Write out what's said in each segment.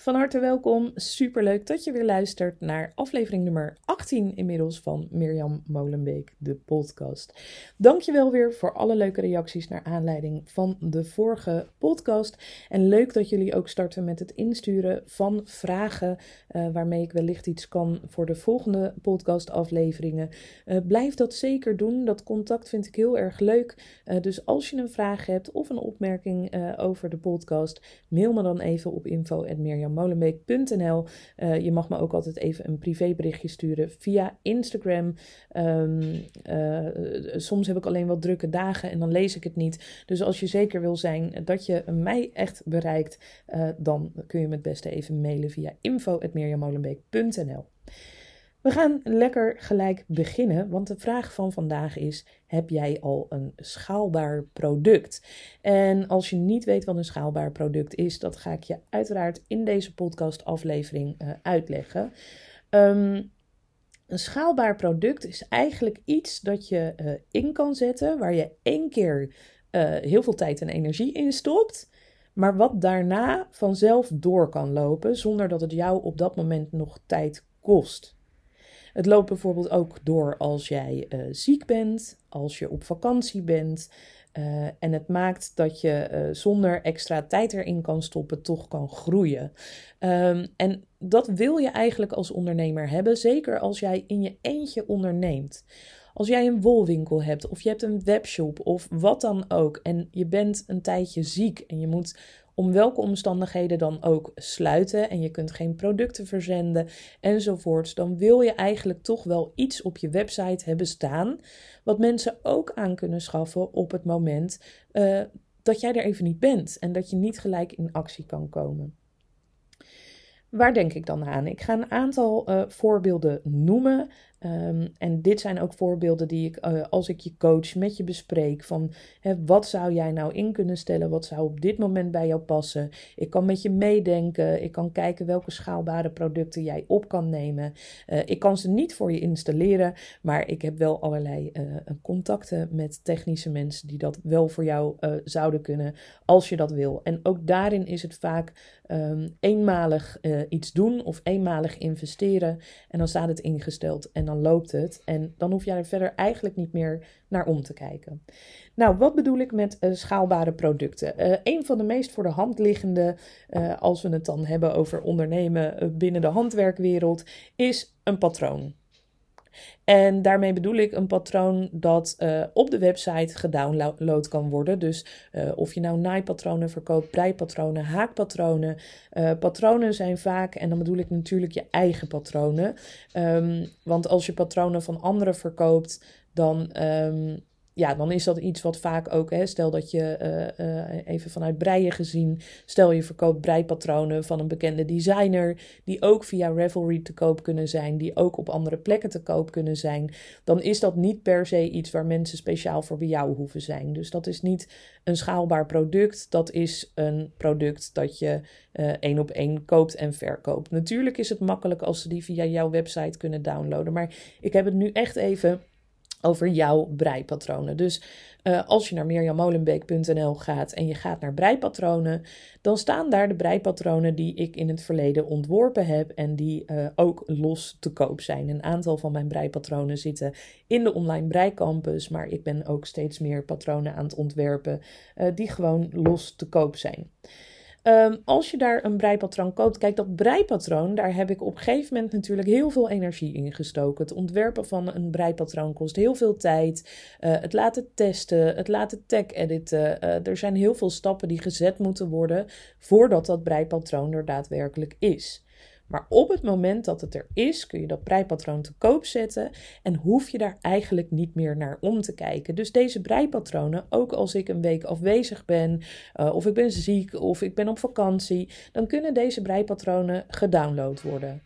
Van harte welkom. Superleuk dat je weer luistert naar aflevering nummer 18 inmiddels van Mirjam Molenbeek, de podcast. Dankjewel weer voor alle leuke reacties naar aanleiding van de vorige podcast. En leuk dat jullie ook starten met het insturen van vragen uh, waarmee ik wellicht iets kan voor de volgende podcastafleveringen. Uh, blijf dat zeker doen. Dat contact vind ik heel erg leuk. Uh, dus als je een vraag hebt of een opmerking over de podcast, mail me dan even op info info.mirjammolenbeek.nl. Uh, je mag me ook altijd even een privéberichtje sturen via Instagram. Um, uh, soms heb ik alleen wat drukke dagen en dan lees ik het niet. Dus als je zeker wil zijn dat je mij echt bereikt, uh, dan kun je me het beste even mailen via info.mirjammolenbeek.nl. We gaan lekker gelijk beginnen, want de vraag van vandaag is: heb jij al een schaalbaar product? En als je niet weet wat een schaalbaar product is, dat ga ik je uiteraard in deze podcastaflevering uh, uitleggen. Um, een schaalbaar product is eigenlijk iets dat je uh, in kan zetten, waar je één keer uh, heel veel tijd en energie in stopt, maar wat daarna vanzelf door kan lopen, zonder dat het jou op dat moment nog tijd kost. Het loopt bijvoorbeeld ook door als jij uh, ziek bent, als je op vakantie bent. Uh, en het maakt dat je uh, zonder extra tijd erin kan stoppen, toch kan groeien. Um, en dat wil je eigenlijk als ondernemer hebben, zeker als jij in je eentje onderneemt. Als jij een wolwinkel hebt of je hebt een webshop of wat dan ook en je bent een tijdje ziek en je moet om welke omstandigheden dan ook sluiten en je kunt geen producten verzenden enzovoorts, dan wil je eigenlijk toch wel iets op je website hebben staan wat mensen ook aan kunnen schaffen op het moment uh, dat jij er even niet bent en dat je niet gelijk in actie kan komen. Waar denk ik dan aan? Ik ga een aantal uh, voorbeelden noemen. Um, en dit zijn ook voorbeelden die ik, uh, als ik je coach, met je bespreek. Van hè, wat zou jij nou in kunnen stellen? Wat zou op dit moment bij jou passen? Ik kan met je meedenken. Ik kan kijken welke schaalbare producten jij op kan nemen. Uh, ik kan ze niet voor je installeren. Maar ik heb wel allerlei uh, contacten met technische mensen die dat wel voor jou zouden kunnen. Als je dat wil. En ook daarin is het vaak um, eenmalig iets doen of eenmalig investeren. En dan staat het ingesteld. En dan loopt het. En dan hoef jij er verder eigenlijk niet meer naar om te kijken. Nou, wat bedoel ik met uh, schaalbare producten? Uh, een van de meest voor de hand liggende, uh, als we het dan hebben over ondernemen binnen de handwerkwereld, is een patroon. En daarmee bedoel ik een patroon dat uh, op de website gedownload kan worden. Dus uh, of je nou naaipatronen verkoopt, breipatronen, haakpatronen. Uh, patronen zijn vaak, en dan bedoel ik natuurlijk je eigen patronen. Um, want als je patronen van anderen verkoopt, dan um, ja, dan is dat iets wat vaak ook, hè, stel dat je uh, uh, even vanuit breien gezien, stel je verkoopt breipatronen van een bekende designer, die ook via Ravelry te koop kunnen zijn, die ook op andere plekken te koop kunnen zijn, dan is dat niet per se iets waar mensen speciaal voor bij jou hoeven zijn. Dus dat is niet een schaalbaar product, dat is een product dat je uh, één op één koopt en verkoopt. Natuurlijk is het makkelijk als ze die via jouw website kunnen downloaden, maar ik heb het nu echt even over jouw breipatronen. Dus uh, als je naar mirjammolenbeek.nl gaat en je gaat naar breipatronen, dan staan daar de breipatronen die ik in het verleden ontworpen heb en die uh, ook los te koop zijn. Een aantal van mijn breipatronen zitten in de online breicampus, maar ik ben ook steeds meer patronen aan het ontwerpen uh, die gewoon los te koop zijn. Um, als je daar een breipatroon koopt, kijk dat breipatroon, daar heb ik op een gegeven moment natuurlijk heel veel energie in gestoken. Het ontwerpen van een breipatroon kost heel veel tijd. Uh, het laten testen, het laten tag editen. Uh, er zijn heel veel stappen die gezet moeten worden voordat dat breipatroon er daadwerkelijk is. Maar op het moment dat het er is, kun je dat breipatroon te koop zetten en hoef je daar eigenlijk niet meer naar om te kijken. Dus deze breipatronen, ook als ik een week afwezig ben, uh, of ik ben ziek of ik ben op vakantie, dan kunnen deze breipatronen gedownload worden.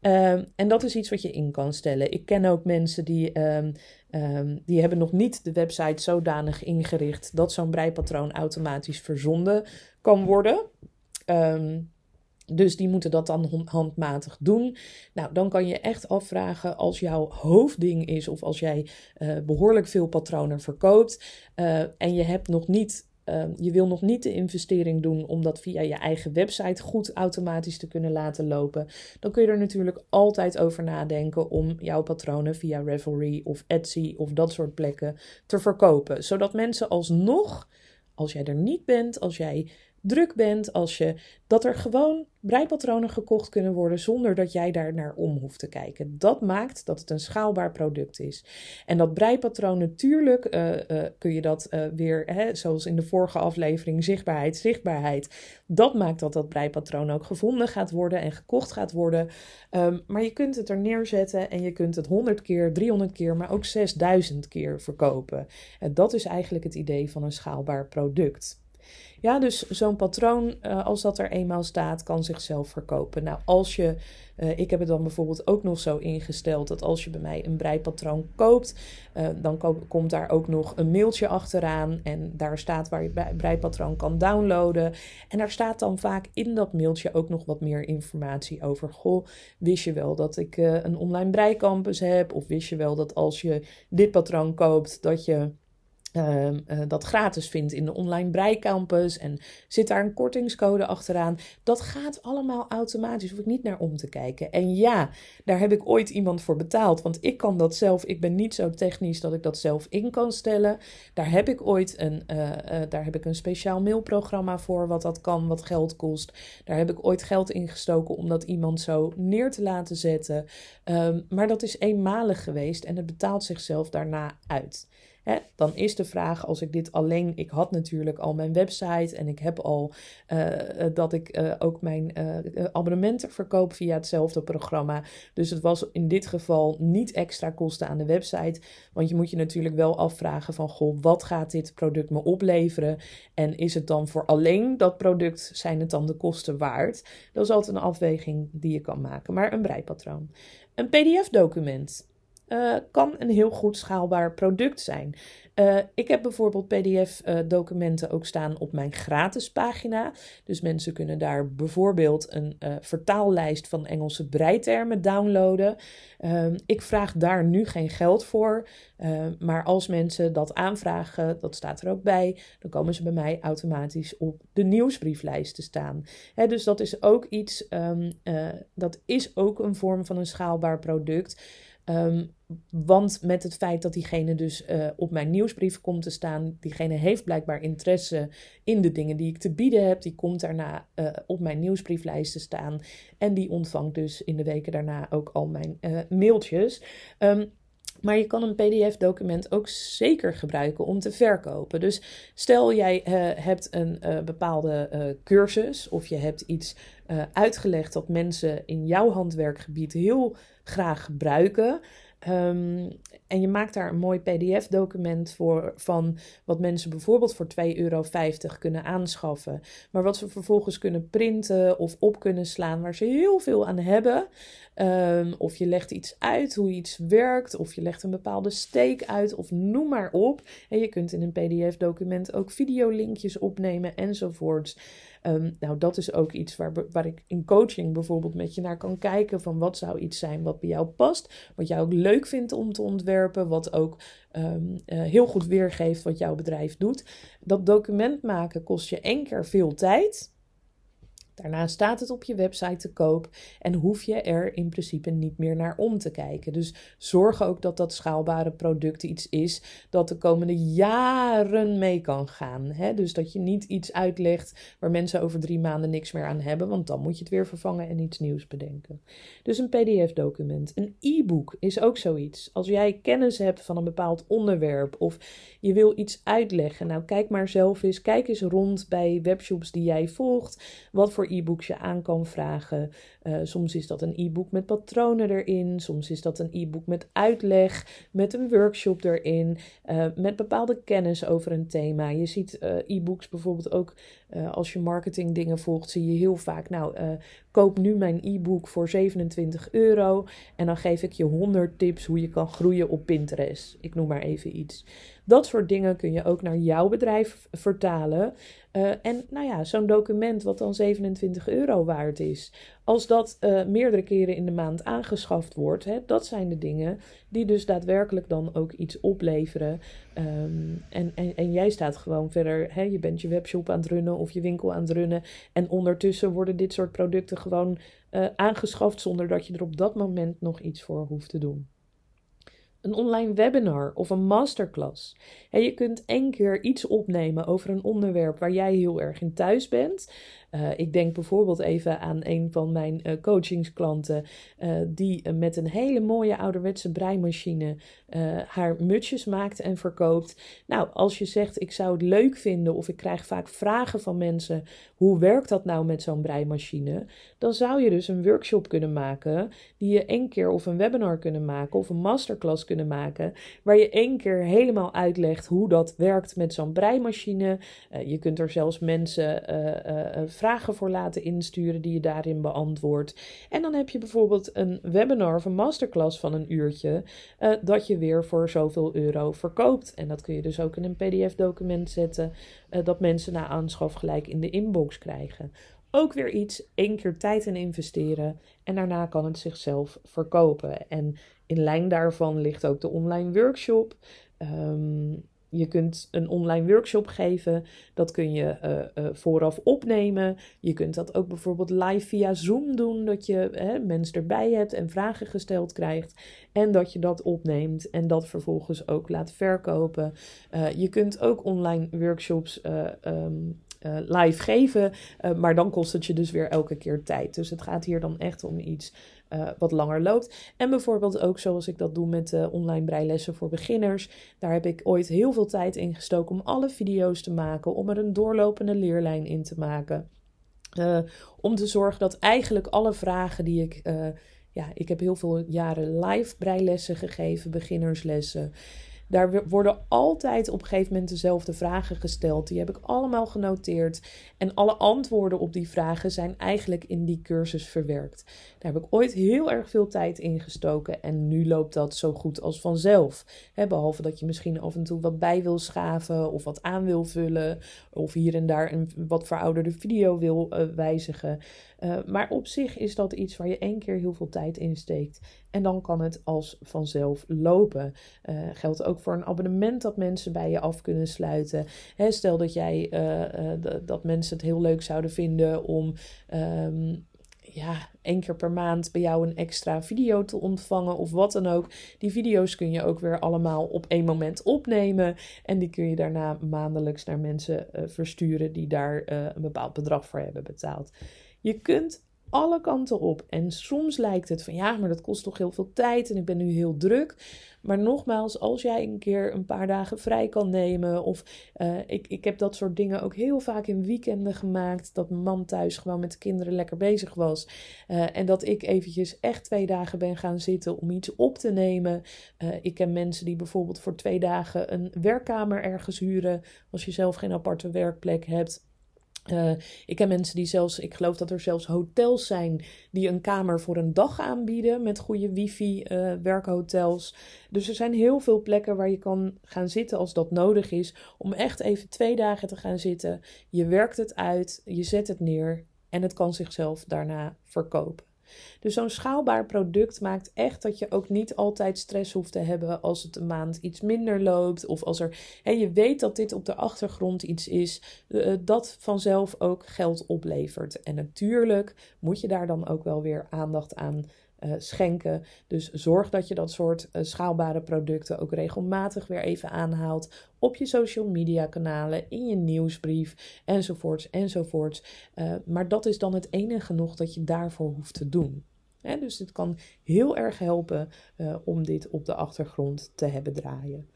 Um, en dat is iets wat je in kan stellen. Ik ken ook mensen die, um, um, die hebben nog niet de website zodanig ingericht dat zo'n breipatroon automatisch verzonden kan worden. Dus die moeten dat dan handmatig doen. Nou, dan kan je echt afvragen als jouw hoofdding is of als jij uh, behoorlijk veel patronen verkoopt uh, en je hebt nog niet Ehm, je wil nog niet de investering doen om dat via je eigen website goed automatisch te kunnen laten lopen. Dan kun je er natuurlijk altijd over nadenken om jouw patronen via Revelry of Etsy of dat soort plekken te verkopen. Zodat mensen alsnog, als jij er niet bent, als jij druk bent, als je, dat er gewoon breipatronen gekocht kunnen worden zonder dat jij daar naar om hoeft te kijken. Dat maakt dat het een schaalbaar product is. En dat breipatroon natuurlijk uh, uh, kun je dat uh, weer, hè, zoals in de vorige aflevering, zichtbaarheid, zichtbaarheid. Dat maakt dat dat breipatroon ook gevonden gaat worden en gekocht gaat worden. Um, maar je kunt het er neerzetten en je kunt het 100 keer, 300 keer, maar ook 6000 keer verkopen. En dat is eigenlijk het idee van een schaalbaar product. Ja, dus zo'n patroon, uh, als dat er eenmaal staat, kan zichzelf verkopen. Nou, als je, uh, ik heb het dan bijvoorbeeld ook nog zo ingesteld dat als je bij mij een breipatroon koopt, uh, dan ko komt daar ook nog een mailtje achteraan en daar staat waar je breipatroon kan downloaden. En daar staat dan vaak in dat mailtje ook nog wat meer informatie over. Goh, wist je wel dat ik een online breicampus heb? Of wist je wel dat als je dit patroon koopt, dat je uh, uh, dat gratis vindt in de online breicampus en zit daar een kortingscode achteraan. Dat gaat allemaal automatisch, hoef ik niet naar om te kijken. En ja, daar heb ik ooit iemand voor betaald, want ik kan dat zelf. Ik ben niet zo technisch dat ik dat zelf in kan stellen. Daar heb ik ooit een, uh, daar heb ik een speciaal mailprogramma voor wat dat kan, wat geld kost. Daar heb ik ooit geld in gestoken om dat iemand zo neer te laten zetten. Um, maar dat is eenmalig geweest en het betaalt zichzelf daarna uit. Dan is de vraag, als ik dit alleen, ik had natuurlijk al mijn website en ik heb al uh, dat ik uh, ook mijn abonnementen verkoop via hetzelfde programma. Dus het was in dit geval niet extra kosten aan de website. Want je moet je natuurlijk wel afvragen van, goh, wat gaat dit product me opleveren? En is het dan voor alleen dat product, zijn het dan de kosten waard? Dat is altijd een afweging die je kan maken. Maar een breipatroon. Een PDF-document uh, kan een heel goed schaalbaar product zijn. Uh, ik heb bijvoorbeeld PDF-documenten ook staan op mijn gratis pagina. Dus mensen kunnen daar bijvoorbeeld een vertaallijst van Engelse breitermen downloaden. Uh, ik vraag daar nu geen geld voor. maar als mensen dat aanvragen, dat staat er ook bij, dan komen ze bij mij automatisch op de nieuwsbrieflijst te staan. Hè, dus dat is ook iets, um, dat is ook een vorm van een schaalbaar product. Want met het feit dat diegene dus uh, op mijn nieuwsbrief komt te staan, diegene heeft blijkbaar interesse in de dingen die ik te bieden heb. Die komt daarna uh, op mijn nieuwsbrieflijst te staan. En die ontvangt dus in de weken daarna ook al mijn uh, mailtjes. Um, maar je kan een PDF-document ook zeker gebruiken om te verkopen. Dus stel jij hebt een bepaalde cursus of je hebt iets uitgelegd dat mensen in jouw handwerkgebied heel graag gebruiken. Um, en je maakt daar een mooi PDF-document voor van wat mensen bijvoorbeeld voor 2,50 euro kunnen aanschaffen. Maar wat ze vervolgens kunnen printen of op kunnen slaan, waar ze heel veel aan hebben. Um, of je legt iets uit hoe iets werkt, of je legt een bepaalde steek uit, of noem maar op. En je kunt in een PDF-document ook videolinkjes opnemen enzovoorts. Um, nou, dat is ook iets waar, waar ik in coaching bijvoorbeeld met je naar kan kijken. Van wat zou iets zijn wat bij jou past. Wat jij ook leuk vindt om te ontwerpen. Wat ook um, uh, heel goed weergeeft wat jouw bedrijf doet. Dat document maken kost je één keer veel tijd. Daarna staat het op je website te koop en hoef je er in principe niet meer naar om te kijken. Dus zorg ook dat dat schaalbare product iets is dat de komende jaren mee kan gaan. Hè? Dus dat je niet iets uitlegt waar mensen over drie maanden niks meer aan hebben, want dan moet je het weer vervangen en iets nieuws bedenken. Dus een PDF-document. Een e-book is ook zoiets. Als jij kennis hebt van een bepaald onderwerp of je wil iets uitleggen, nou kijk maar zelf eens, kijk eens rond bij webshops die jij volgt. Wat voor e-books je aan kan vragen. Uh, soms is dat een e-book met patronen erin. Soms is dat een e-book met uitleg, met een workshop erin, uh, met bepaalde kennis over een thema. Je ziet e-books bijvoorbeeld ook als je marketing dingen volgt, zie je heel vaak, nou, koop nu mijn e-book voor 27 euro en dan geef ik je 100 tips hoe je kan groeien op Pinterest. Ik noem maar even iets. Dat soort dingen kun je ook naar jouw bedrijf vertalen. Uh, en nou ja, zo'n document wat dan 27 euro waard is, als dat uh, meerdere keren in de maand aangeschaft wordt, hè, dat zijn de dingen die dus daadwerkelijk dan ook iets opleveren. Um, en, en, en jij staat gewoon verder, hè, je bent je webshop aan het runnen of je winkel aan het runnen. En ondertussen worden dit soort producten gewoon uh, aangeschaft zonder dat je er op dat moment nog iets voor hoeft te doen een online webinar of een masterclass. Je kunt één keer iets opnemen over een onderwerp waar jij heel erg in thuis bent. Uh, ik denk bijvoorbeeld even aan een van mijn uh, coachingsklanten, uh, die met een hele mooie ouderwetse breimachine haar mutsjes maakt en verkoopt. Nou, als je zegt ik zou het leuk vinden of ik krijg vaak vragen van mensen, hoe werkt dat nou met zo'n breimachine? Dan zou je dus een workshop kunnen maken, die je één keer of een webinar kunnen maken of een masterclass kunnen maken, waar je één keer helemaal uitlegt hoe dat werkt met zo'n breimachine. je kunt er zelfs mensen vragen voor laten insturen die je daarin beantwoordt. En dan heb je bijvoorbeeld een webinar of een masterclass van een uurtje, uh, dat je weer voor zoveel euro verkoopt. En dat kun je dus ook in een PDF-document zetten, uh, dat mensen na aanschaf gelijk in de inbox krijgen. Ook weer iets, één keer tijd in investeren en daarna kan het zichzelf verkopen. En in lijn daarvan ligt ook de online workshop. Um, je kunt een online workshop geven. Dat kun je uh, uh, vooraf opnemen. Je kunt dat ook bijvoorbeeld live via Zoom doen. Dat je mensen erbij hebt en vragen gesteld krijgt. En dat je dat opneemt en dat vervolgens ook laat verkopen. Uh, je kunt ook online workshops. Um, live geven, maar dan kost het je dus weer elke keer tijd. Dus het gaat hier dan echt om iets uh, wat langer loopt. En bijvoorbeeld ook zoals ik dat doe met uh, online breilessen voor beginners. Daar heb ik ooit heel veel tijd in gestoken om alle video's te maken, om er een doorlopende leerlijn in te maken. Uh, om te zorgen dat eigenlijk alle vragen die ik. ja, ik heb heel veel jaren live breilessen gegeven, beginnerslessen. Daar worden altijd op een gegeven moment dezelfde vragen gesteld. Die heb ik allemaal genoteerd. En alle antwoorden op die vragen zijn eigenlijk in die cursus verwerkt. Daar heb ik ooit heel erg veel tijd in gestoken. En nu loopt dat zo goed als vanzelf. behalve dat je misschien af en toe wat bij wil schaven of wat aan wil vullen. Of hier en daar een wat verouderde video wil uh, wijzigen. Uh, maar op zich is dat iets waar je één keer heel veel tijd in steekt. En dan kan het als vanzelf lopen. Uh, geldt ook voor een abonnement dat mensen bij je af kunnen sluiten. Stel dat jij uh, dat mensen het heel leuk zouden vinden om. Um, ja, één keer per maand bij jou een extra video te ontvangen of wat dan ook. Die video's kun je ook weer allemaal op één moment opnemen. En die kun je daarna maandelijks naar mensen uh, versturen die daar een bepaald bedrag voor hebben betaald. Je kunt alle kanten op. En soms lijkt het van ja, maar dat kost toch heel veel tijd en ik ben nu heel druk. Maar nogmaals, als jij een keer een paar dagen vrij kan nemen, of uh, ik, ik heb dat soort dingen ook heel vaak in weekenden gemaakt, dat mijn man thuis gewoon met de kinderen lekker bezig was. Uh, en dat ik eventjes echt twee dagen ben gaan zitten om iets op te nemen. Uh, ik ken mensen die bijvoorbeeld voor twee dagen een werkkamer ergens huren, als je zelf geen aparte werkplek hebt. Uh, ik heb mensen die zelfs, ik geloof dat er zelfs hotels zijn die een kamer voor een dag aanbieden met goede wifi, uh, werkhotels. Dus er zijn heel veel plekken waar je kan gaan zitten als dat nodig is, om echt even twee dagen te gaan zitten. Je werkt het uit, je zet het neer en het kan zichzelf daarna verkopen. Dus zo'n schaalbaar product maakt echt dat je ook niet altijd stress hoeft te hebben als het een maand iets minder loopt. Of als er, hè, je weet dat dit op de achtergrond iets is uh, dat vanzelf ook geld oplevert. En natuurlijk moet je daar dan ook wel weer aandacht aan uh, schenken. Dus zorg dat je dat soort uh, schaalbare producten ook regelmatig weer even aanhaalt op je social media kanalen, in je nieuwsbrief enzovoorts enzovoorts. Uh, maar dat is dan het enige nog dat je daarvoor hoeft te doen. Dus het kan heel erg helpen om dit op de achtergrond te hebben draaien.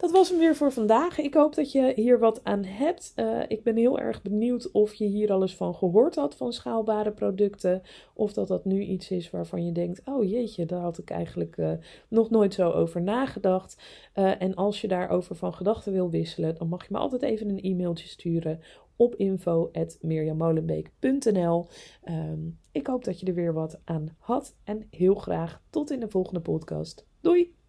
Dat was hem weer voor vandaag. Ik hoop dat je hier wat aan hebt. Uh, ik ben heel erg benieuwd of je hier alles van gehoord had van schaalbare producten. Of dat dat nu iets is waarvan je denkt: oh jeetje, daar had ik eigenlijk uh, nog nooit zo over nagedacht. Uh, en als je daarover van gedachten wil wisselen, dan mag je me altijd even een e-mailtje sturen op info.mirjamolenbeek.nl. Um, ik hoop dat je er weer wat aan had. En heel graag tot in de volgende podcast. Doei!